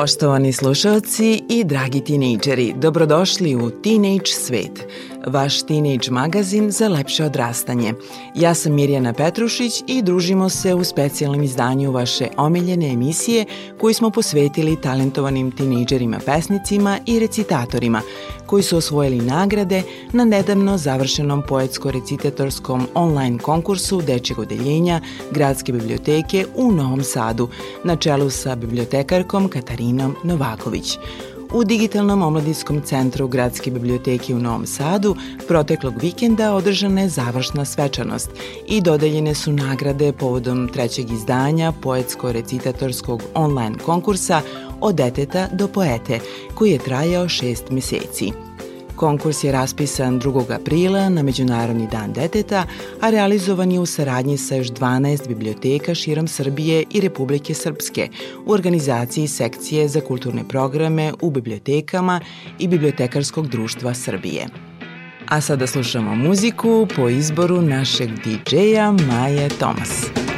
Poštovani slušalci i dragi tinejdžeri, dobrodošli u Teenage svet, vaš teenage magazin za lepše odrastanje. Ja sam Mirjana Petrušić i družimo se u specijalnom izdanju vaše omiljene emisije koju smo posvetili talentovanim tinejdžerima pesnicima i recitatorima koji su osvojili nagrade na nedavno završenom poetsko-recitatorskom online konkursu Dečjeg odeljenja Gradske biblioteke u Novom Sadu na čelu sa bibliotekarkom Katarinom Novaković. U Digitalnom omladinskom centru Gradske biblioteke u Novom Sadu proteklog vikenda održana je završna svečanost i dodeljene su nagrade povodom trećeg izdanja poetsko-recitatorskog online konkursa od deteta do poete, koji je trajao šest meseci. Konkurs je raspisan 2. aprila na Međunarodni dan deteta, a realizovan je u saradnji sa još 12 biblioteka širom Srbije i Republike Srpske u organizaciji sekcije za kulturne programe u bibliotekama i Bibliotekarskog društva Srbije. A sada slušamo muziku po izboru našeg DJ-a Maje Tomas.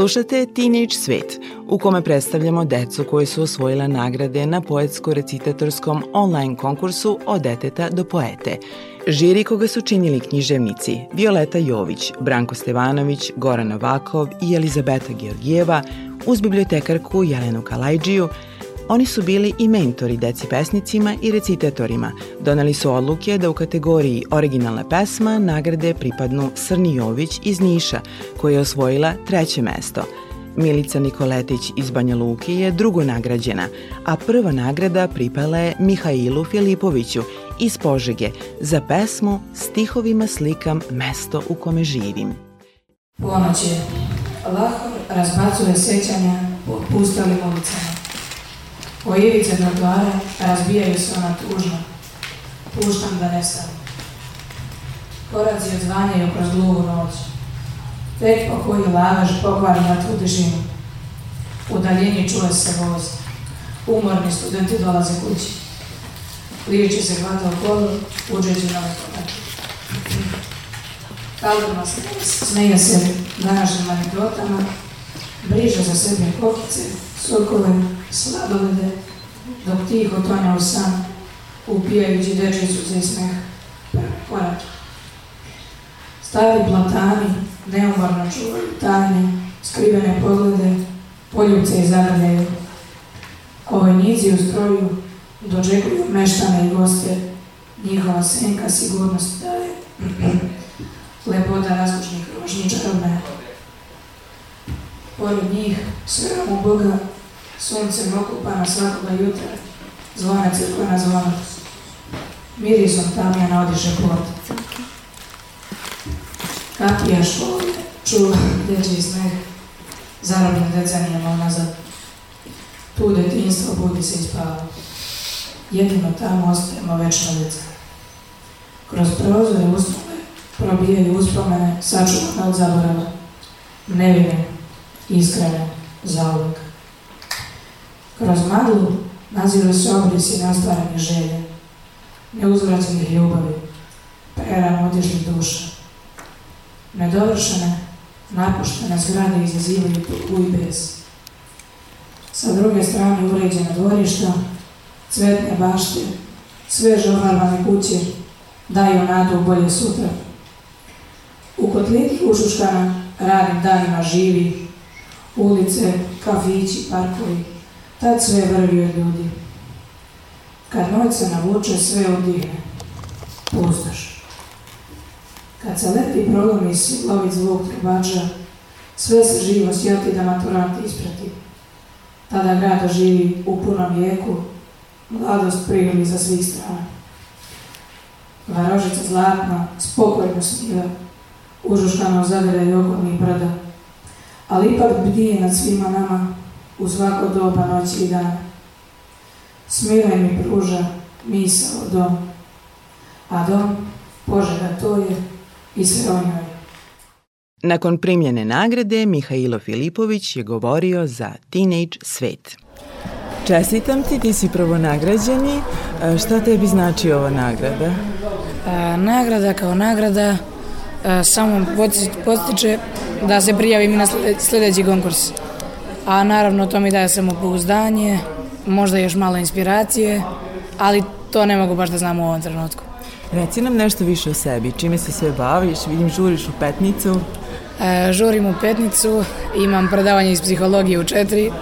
Slušate Teenage Svet, u kome predstavljamo decu koje su osvojila nagrade na poetsko-recitatorskom online konkursu od deteta do poete. Žiri koga su činili književnici Violeta Jović, Branko Stevanović, Goran Novakov i Elizabeta Georgijeva, uz bibliotekarku Jelenu Kalajđiju, Oni su bili i mentori deci pesnicima i recitatorima. Donali su odluke da u kategoriji originalna pesma nagrade pripadnu Srni Jović iz Niša, koja je osvojila treće mesto. Milica Nikoletić iz Banja Luke je drugo nagrađena, a prva nagrada pripala je Mihailu Filipoviću iz Požege za pesmu Stihovima slikam mesto u kome živim. Ponoć je. Lahor razbacuje sećanja pustalim ulicama. Ivice trotoara razbijaju se ona tužno. Puštam da nestane. Koraci odzvanjaju kroz gluvu noć. Tek po koji lavaž pokvari na tu tišinu. U daljini čuje se voz. Umorni studenti dolaze kući. Liječi se hvata u kolu, uđeći na korak. Kaldrma se smeje se današnjim anegdotama, briže za sebe kokice, sokove, sladolede, dok tiho tonja u san, upijajući dečicu za smeh korak. Stari platani neumorno čuvaju tajne, skrivene poglede, poljuce i zagrljaju. Vojnici u stroju dočekuju meštane i goste, njihova senka sigurnost daje. Lepota razlučnih rožnji čarobne. Pored njih, sve u Boga, suncem okupana svakoga jutra, zvona crkvena zvona. Mirisom tamjana odiše plot. Kapija škole čuva dečji smeh, zarobljen decenijama unazad. Tu detinjstvo budi se ispava. Jedino tamo ostajemo večno deca. Kroz prozore usnove probijaju uspomene sačuvane od zaborava. Nevine, iskrene, zauvek. Kroz maglu naziru se obrisi nastvarane želje, neuzvraćenih ljubavi, preran odižnih duša. Nedovršene, napuštene zgrade izazivaju tugu i bes. Sa druge strane uređena dvorišta, cvetne bašte, sve žovarvane kuće daju nadu u bolje sutra. U kotlini ušuškana radnim danima živi, ulice, kafići, parkovi, tad sve vrvi od ljudi. Kad noć se navuče, sve odihne, pustoš. Kad se leti prolomi siglovit zvuk trubača, sve se živo sjeti da maturanti isprati. Tada grad živi u punom vijeku, mladost prihodi za svih strana. Varožica zlatna, spokojno sniva, užuškano zadire i okolnih brda, ali ipak bdije nad svima nama u svako doba noći i dana. Smiraj mi pruža misao dom, a dom, Požega to je i sve o njoj. Nakon primljene nagrade, Mihailo Filipović je govorio za Teenage Svet. Čestitam ti, ti si prvo nagrađeni. E, Šta tebi znači ova nagrada? A, nagrada kao nagrada a, samo potiče- da se prijavim na slede- sledeći konkurs. A naravno to mi daje samopouzdanje, možda još malo inspiracije, ali to ne mogu baš da znam u ovom trenutku. Reci nam nešto više o sebi. Čime se sve baviš? Vidim, žuriš u petnicu. E, žurim u petnicu, imam predavanje iz psihologije u četiri.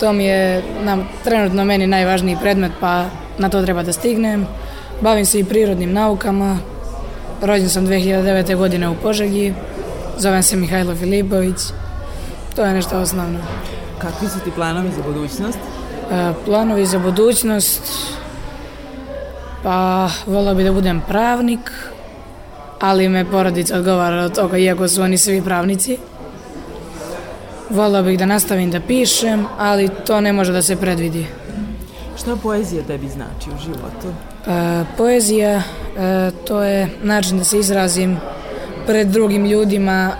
To mi je na, trenutno meni najvažniji predmet, pa na to treba da stignem. Bavim se i prirodnim naukama. Rođen sam 2009. godine u Požegi. Zovem se Mihajlo Filipović. To je nešto osnovno. Kakvi su ti planovi za budućnost? E, planovi za budućnost, pa volao bi da budem pravnik, ali me porodica odgovara od toga, iako su oni svi pravnici. Volao bih da nastavim da pišem, ali to ne može da se predvidi. Šta poezija tebi znači u životu? E, poezija, e, to je način da se izrazim pred drugim ljudima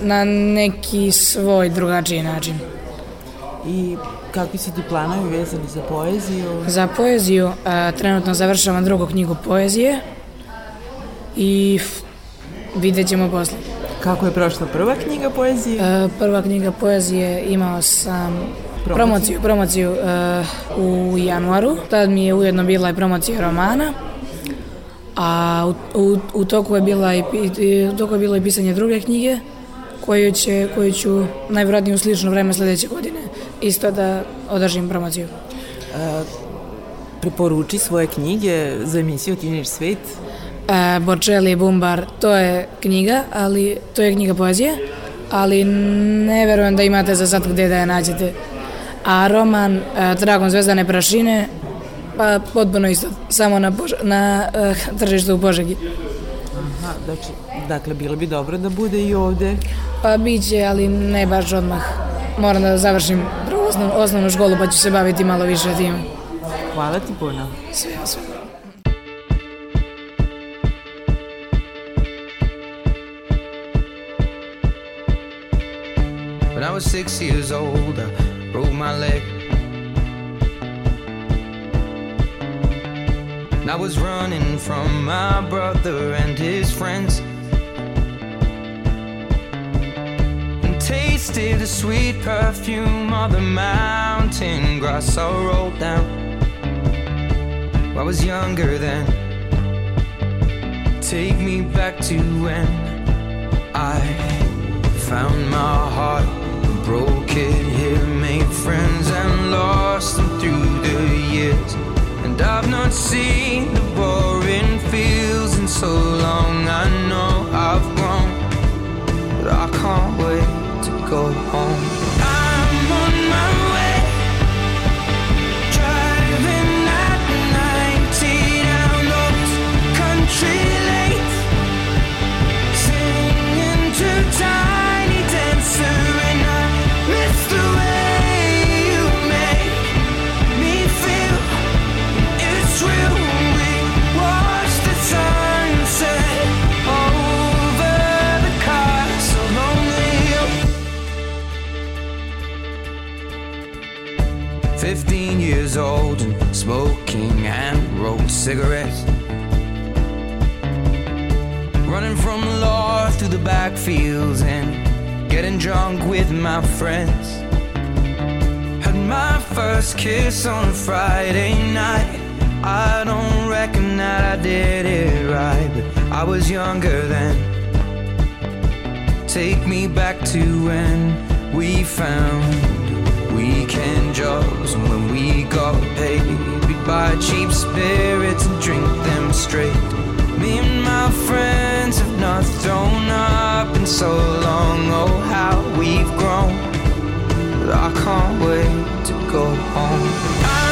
na neki svoj drugačiji način. I kakvi su ti planovi vezani za poeziju? Za poeziju a, trenutno završavam drugu knjigu poezije i f- vidjet ćemo posle. Kako je prošla prva knjiga poezije? E, prva knjiga poezije imao sam promociju, promociju e, u januaru. Tad mi je ujedno bila i promocija romana. A u, u, u toku je bila i, i u toku je bilo i pisanje druge knjige koju, će, koju ću najvjerojatnije u slično vreme sljedeće godine isto da održim promociju. E, preporuči svoje knjige za emisiju Teenage Svet. E, Borčeli Bumbar, to je knjiga, ali to je knjiga poezije, ali ne verujem da imate za sad gde da je nađete. A roman e, Dragon zvezdane prašine, pa potpuno isto, samo na, pož na e, tržištu u Požegi. Aha, znači, dakle, bilo bi dobro da bude i ovde. Pa biće, ali ne baš odmah. Moram da završim prvu osnov, osnovnu školu, pa ću se baviti malo više tim. Hvala ti puno. Sve, sve. When I was six years old, I broke my leg. And I was running from my brother and his friends. Tasted the sweet perfume of the mountain grass I rolled down. I was younger then. Take me back to when I found my heart, broke it here, made friends and lost them through the years. And I've not seen the boring fields in so long. I know I've grown, but I can't wait go home. Cigarettes. Running from the law through the backfields and getting drunk with my friends. Had my first kiss on a Friday night. I don't reckon that I did it right, but I was younger then. Take me back to when we found weekend jobs and when we got paid. Buy cheap spirits and drink them straight. Me and my friends have not thrown up in so long. Oh, how we've grown. But I can't wait to go home. I'm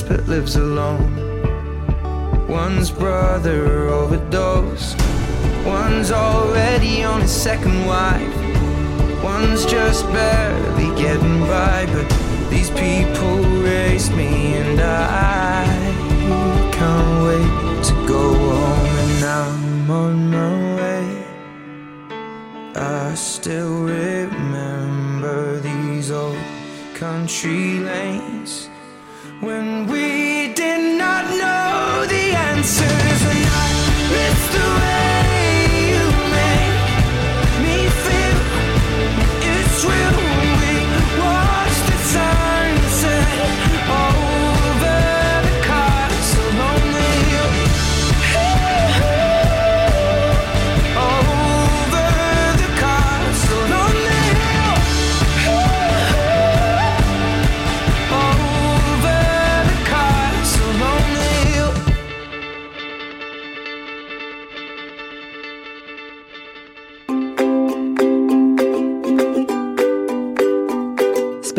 but lives alone. One's brother overdosed. One's already on his second wife. One's just barely getting by, but these people raised me, and I can't wait to go home. And I'm on my way. I still remember these old country lanes answer.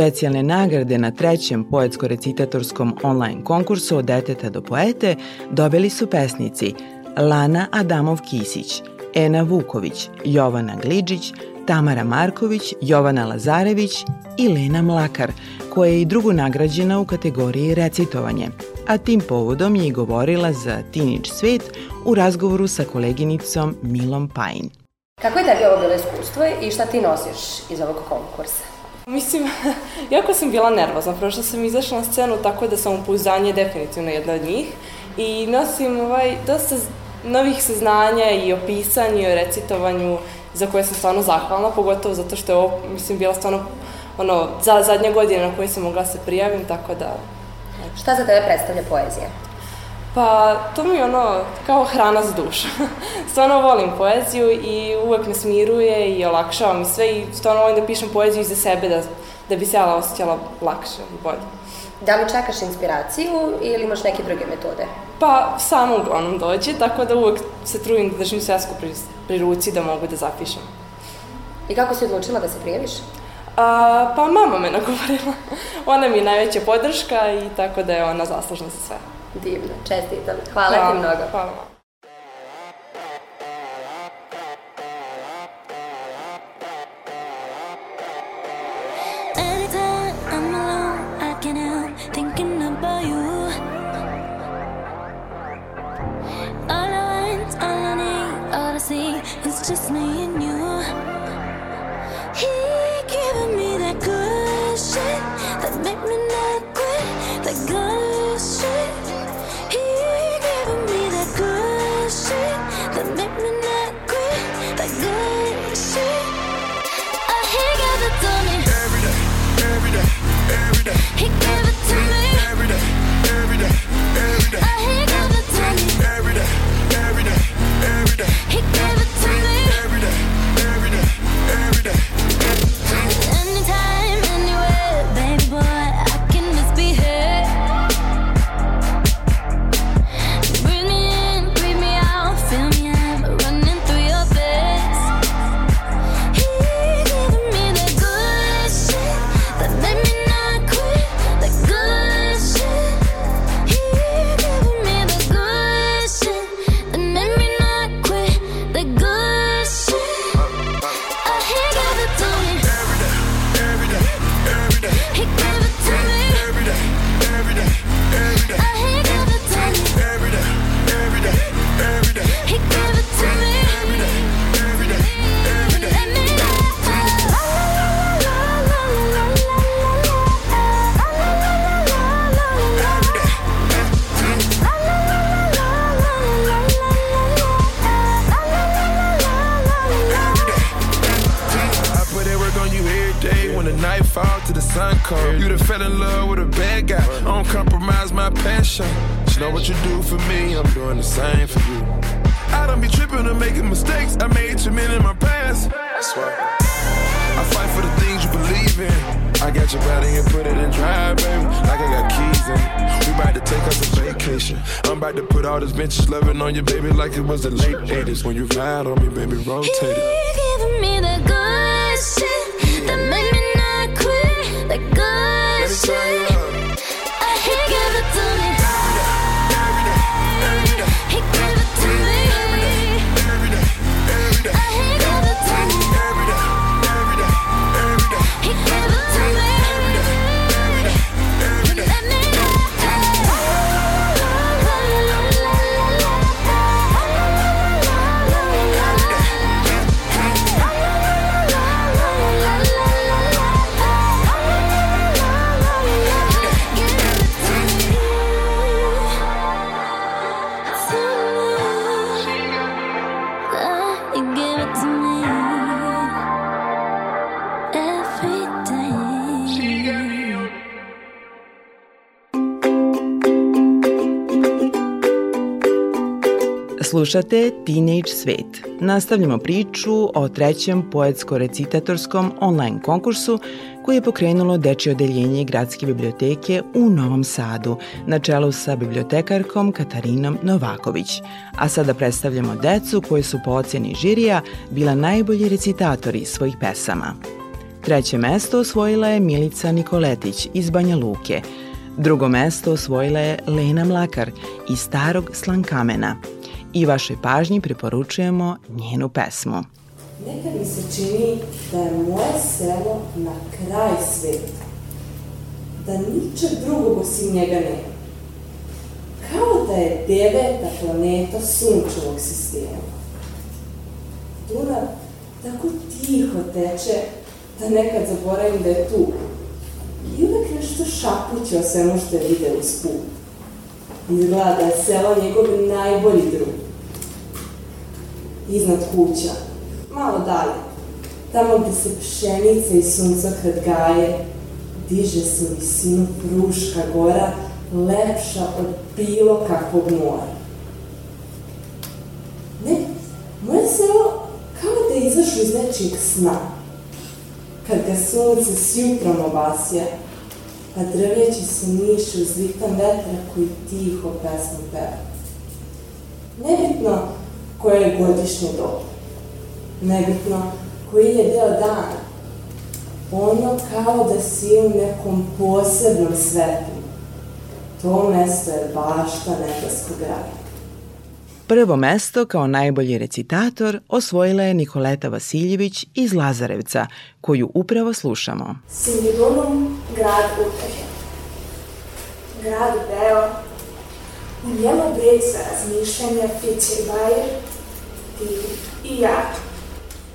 Specijalne nagrade na trećem poetsko-recitatorskom online konkursu od deteta do poete dobili su pesnici Lana Adamov-Kisić, Ena Vuković, Jovana Gliđić, Tamara Marković, Jovana Lazarević i Lena Mlakar, koja je i drugo nagrađena u kategoriji recitovanje, a tim povodom je i govorila za Teenage Svet u razgovoru sa koleginicom Milom Pajin. Kako je tebi ovo bilo iskustvo i šta ti nosiš iz ovog konkursa? Mislim, jako sam bila nervozna, prošla sam izašla na scenu tako da sam upouzdanje definitivno jedna od njih. I nosim ovaj, dosta novih saznanja i o pisanju i o recitovanju za koje sam stvarno zahvalna, pogotovo zato što je ovo, mislim, bila stvarno ono, za zadnja godina na kojoj sam mogla da se prijavim, tako da... Šta za tebe predstavlja poezija? Pa, to mi je ono, kao hrana za dušu. stvarno volim poeziju i uvek me smiruje i olakšava mi sve i stvarno volim da pišem poeziju i za sebe, da, da bi se ja osjećala lakše i bolje. Da li čekaš inspiraciju ili imaš neke druge metode? Pa, samo uglavnom dođe, tako da uvek se trudim da držim svesku pri, pri ruci da mogu da zapišem. I kako si odlučila da se prijaviš? A, pa mama me nagovorila. ona mi je najveća podrška i tako da je ona zaslužna za sve. Divno, čestitam. Hvala, hvala ti mnogo. Hvala. just me and you. He giving me that good shit that make me not quit. That good fall to the sun come. You done fell in love with a bad guy. I don't compromise my passion. You know what you do for me, I'm doing the same for you. I don't be tripping or making mistakes. I made too many in my past. That's why I fight for the things you believe in. I got your body and put it in drive, baby. Like I got keys in it. We about to take us a vacation. I'm about to put all this vintage loving on you, baby, like it was the late 80s. When you ride on me, baby, rotate it. He giving me that good shit Slušate Teenage Svet. Nastavljamo priču o trećem poetsko-recitatorskom online konkursu koji je pokrenulo Dečje odeljenje Gradske biblioteke u Novom Sadu na čelu sa bibliotekarkom Katarinom Novaković. A sada predstavljamo decu koji su po ocjeni žirija bila najbolji recitatori svojih pesama. Treće mesto osvojila je Milica Nikoletić iz Banja Luke. Drugo mesto osvojila je Lena Mlakar iz Starog Slankamena. I vašoj pažnji preporučujemo njenu pesmu. Nekad mi se čini da je moje selo na kraj sveta. Da ničeg drugog osim njega nema. Kao da je deveta planeta sunčevog sistema. Dunav tako tiho teče da nekad zaboravim da je tu. I uvek nešto šapuće o svemu što je video uz put. Izgleda da je selo njegov najbolji drug. Iznad kuća, malo dalje, tamo gde se pšenica i suncokret gaje, diže se u visinu Fruška gora, lepša od bilo kakvog mora. Ne, moje selo kao da je izašlo iz nečijeg sna. Kad ga sunce s jutrom obasja, a drvjeći se niše uz ritam vetra koji tiho pesmu peva. Nebitno koje je godišnje doba, nebitno koji je deo dana, ono kao da si u nekom posebnom svetu. To mesto je bašta nebeskog rada. Prvo mesto kao najbolji recitator osvojila je Nikoleta Vasiljević iz Lazarevca, koju upravo slušamo. Sindidunum grad utehe. Grad beo, u njemu bred za razmišljanja Fiće i Bajer, ti i ja.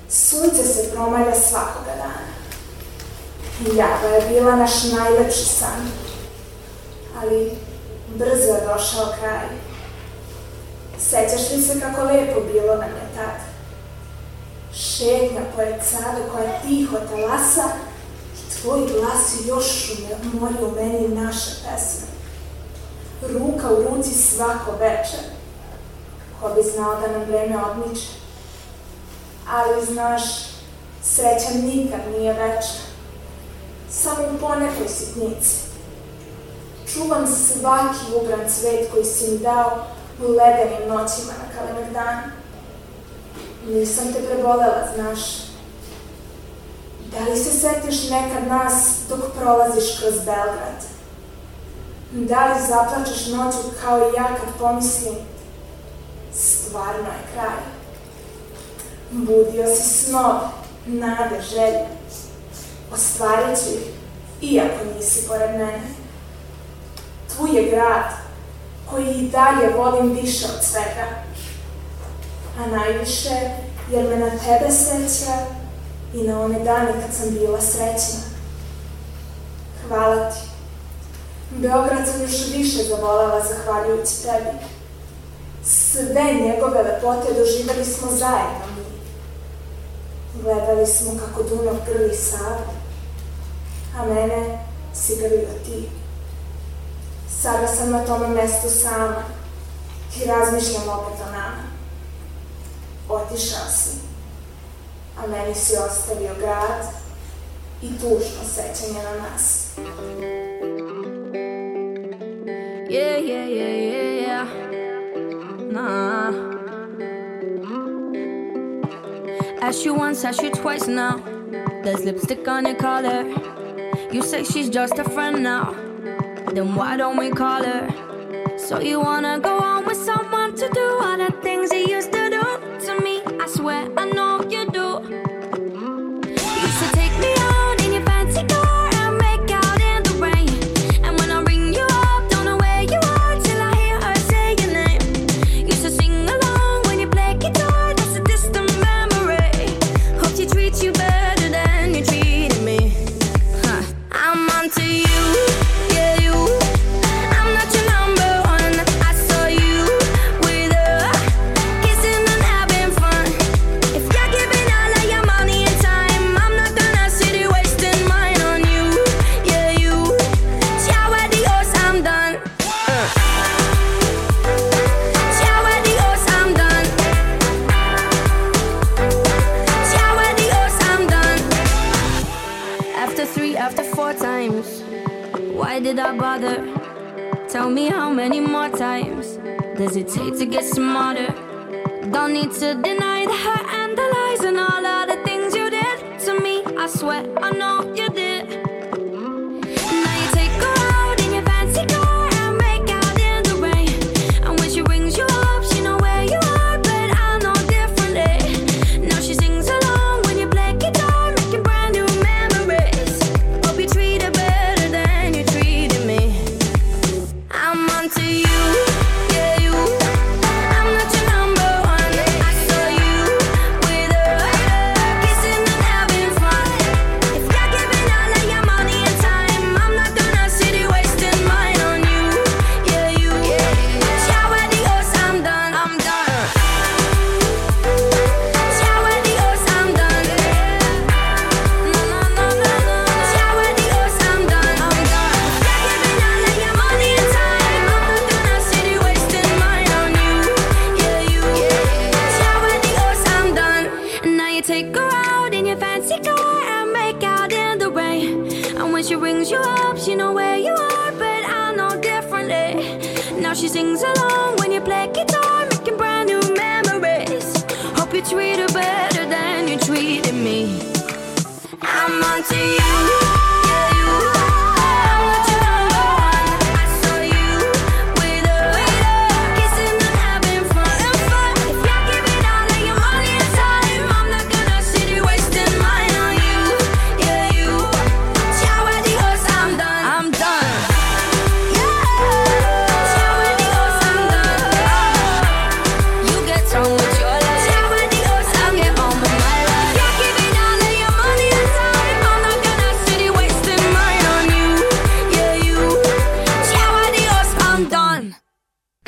Sunce se promalja svakoga dana. Java je bila naš najlepši san, ali brzo je došao kraj. Sećaš li se kako lepo bilo nam je tad? Šetnja pored Save koja tiho talasa i tvoj glas još mori u meni naše pesme. Ruka u ruci svako večer. Ko bi znao da nam vreme odmiče? Ali znaš, sreća nikad nije večna. Samo u ponekoj sitnici. Čuvam svaki ubran cvet koji si mi dao ledenim noćima na Kalemegdanu. Nisam te prebolela, znaš. Da li se setiš nekad nas dok prolaziš kroz Belgrad? Da li zaplačeš noću kao i ja kad pomislim stvarno je kraj? Budio si snov, nade, želje. Ostvarit ću ih, iako nisi pored mene. Tu je grad, koji i dalje volim više od svega. A najviše jer me na tebe seća i na one dane kad sam bila srećna. Hvala ti. Beograd sam još više zavolela zahvaljujući tebi. Sve njegove lepote doživali smo zajedno mi. Gledali smo kako Dunav grli Savu, a mene si grlio ti. Sada sam na tome mestu sama i razmišljam opet o nama. Otišao si, a meni si ostavio grad i tužno sećanje na nas. Yeah, yeah, yeah, yeah, yeah. Nah. Asked you once, asked you twice now. There's lipstick on your collar. You say she's just a friend now. Then why don't we call her? So you wanna go on with someone to do the things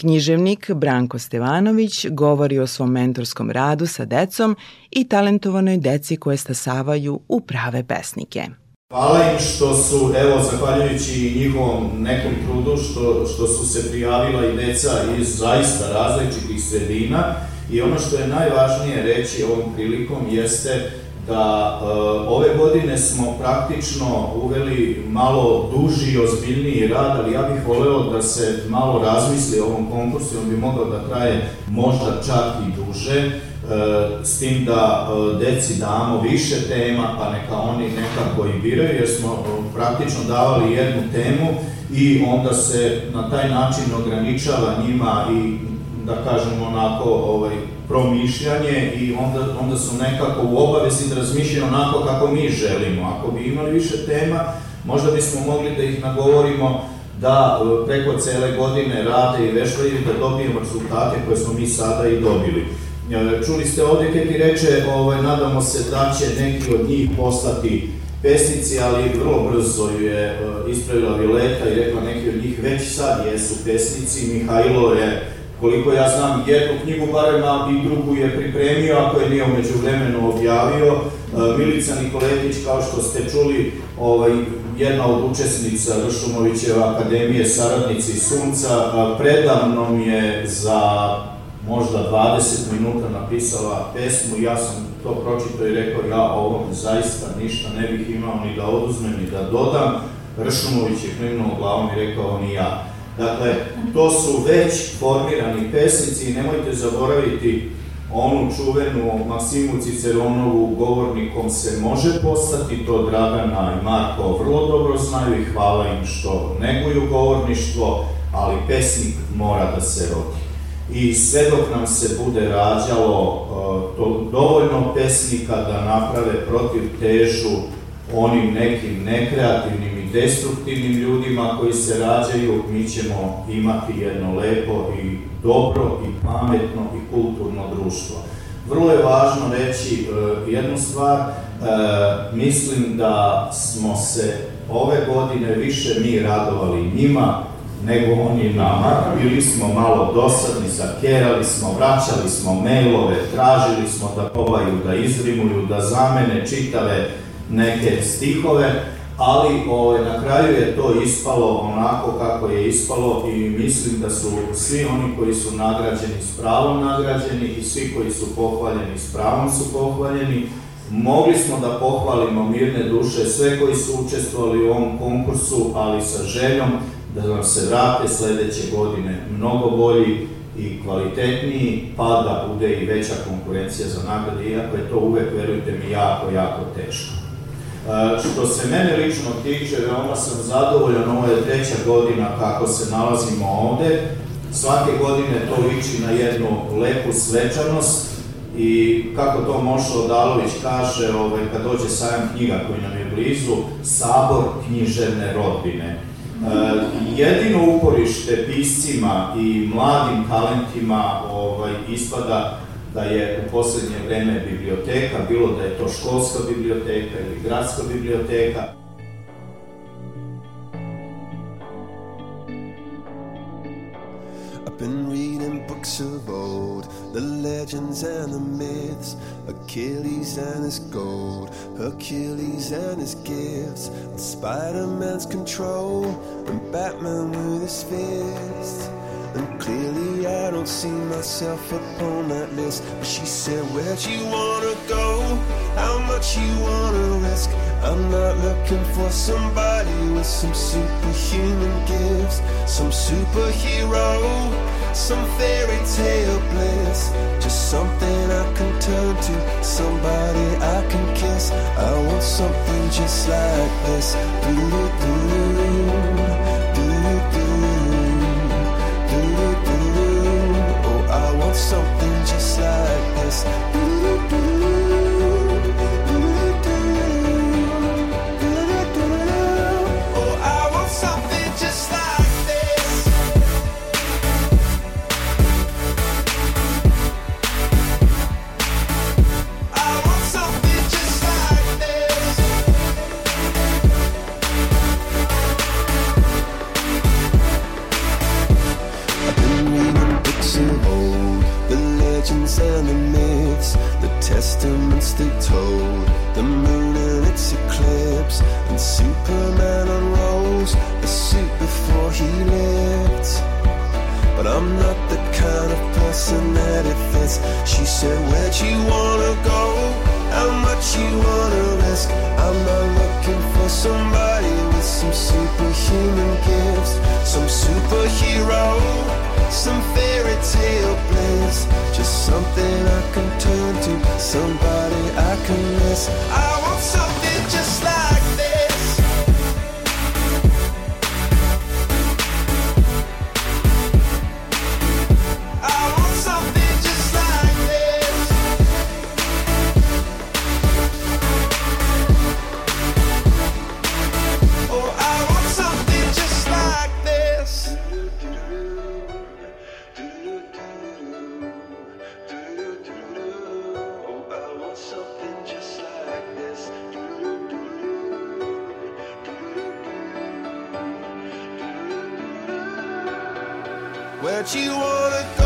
Književnik Branko Stevanović govori o svom mentorskom radu sa decom i talentovanoj deci koje stasavaju u prave pesnike. Hvala im što su, evo, zahvaljujući njihovom nekom trudu, što, što su se prijavila i deca iz zaista različitih sredina i ono što je najvažnije reći ovom prilikom jeste da e, ove godine smo praktično uveli malo duži i ozbiljniji rad, ali ja bih voleo da se malo razmisli o ovom konkursu, on bi mogao da traje možda čak i duže, e, s tim da e, deci damo više tema, pa neka oni nekako i biraju, jer smo praktično davali jednu temu i onda se na taj način ograničava njima i da kažem onako ovaj, promišljanje i onda, onda su nekako u obavezi da razmišljaju onako kako mi želimo. Ako bi imali više tema, možda bismo mogli da ih nagovorimo da e, preko cele godine rade i vežbaju da dobijemo rezultate koje smo mi sada i dobili. E, Čuli ste ovde Keki reče, ovaj, nadamo se da će neki od njih postati pesnici, ali vrlo brzo je e, ispravila Vileta i rekla neki od njih već sad jesu pesnici. Mihajlo je, koliko ja znam, jednu knjigu barem, a i drugu je pripremio, ako je nije umeđu vremenu objavio. E, Milica Nikoletić, kao što ste čuli, ovaj, jedna od učesnica Ršumovićeva akademije Saradnici Sunca, a, predavnom je za možda 20 minuta napisala pesmu, ja sam to pročitao i rekao ja ovome zaista ništa ne bih imao ni da oduzmem ni da dodam. Ršumović je klimnuo glavom i rekao ni ja. Dakle, to su već formirani pesnici i nemojte zaboraviti onu čuvenu Maksimu Ciceronovu govornikom se može postati, to Dragana i Marko vrlo dobro znaju i hvala im što neguju govorništvo, ali pesnik mora da se rodi. I sve dok nam se bude rađalo uh, to, dovoljno pesnika da naprave protiv težu onim nekim nekreativnim destruktivnim ljudima koji se rađaju, mi ćemo imati jedno lepo i dobro i pametno i kulturno društvo. Vrlo je važno reći uh, jednu stvar, uh, mislim da smo se ove godine više mi radovali njima nego oni nama. Bili smo malo dosadni, zakerali smo, vraćali smo mailove, tražili smo da pobaju, da izrimuju, da zamene čitave neke stihove, ali ovaj, na kraju je to ispalo onako kako je ispalo i mislim da su svi oni koji su nagrađeni s pravom nagrađeni i svi koji su pohvaljeni s pravom su pohvaljeni. Mogli smo da pohvalimo mirne duše sve koji su učestvovali u ovom konkursu, ali sa željom da nam se vrate sledeće godine mnogo bolji i kvalitetniji, pa da bude i veća konkurencija za nagrade, iako je to uvek, verujte mi, jako, jako teško. Što se mene lično tiče, veoma sam zadovoljan, ovo je treća godina kako se nalazimo ovde. Svake godine to liči na jednu lepu svečanost i kako to Mošo Odalović kaže, ovaj, kad dođe sajam knjiga koji nam je blizu, sabor književne rodbine. E, jedino uporište piscima i mladim talentima ovaj, ispada da je u poslednje vreme biblioteka, bilo da je to školska biblioteka ili gradska biblioteka. I've been reading books of old, the legends and the myths, Achilles and his gold, Hercules and his gifts, Spider-Man's control, and Batman with his fists. And clearly I don't see myself upon that list. But she said, where'd you wanna go? How much you wanna risk? I'm not looking for somebody with some superhuman gifts Some superhero, some fairy tale bliss. Just something I can turn to, somebody I can kiss. I want something just like this. Doo-doo-doo Jesus. Superman unrolls a suit before he lived. But I'm not the kind of person that it fits. She said, Where'd you wanna go? How much you wanna risk? I'm not looking for somebody with some superhuman gifts, some superhero, some fairy tale bliss. Just something I can turn to, somebody I can miss. I want something just like this. Where'd you wanna go?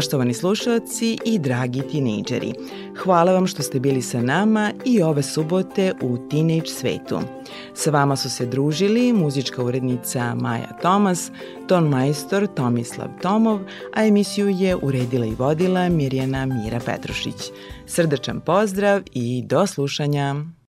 Poštovani slušalci i dragi tinejdžeri, hvala vam što ste bili sa nama i ove subote u Teenage svetu. Sa vama su se družili muzička urednica Maja Tomas, ton majstor Tomislav Tomov, a emisiju je uredila i vodila Mirjana Mira Petrušić. Srdačan pozdrav i do slušanja!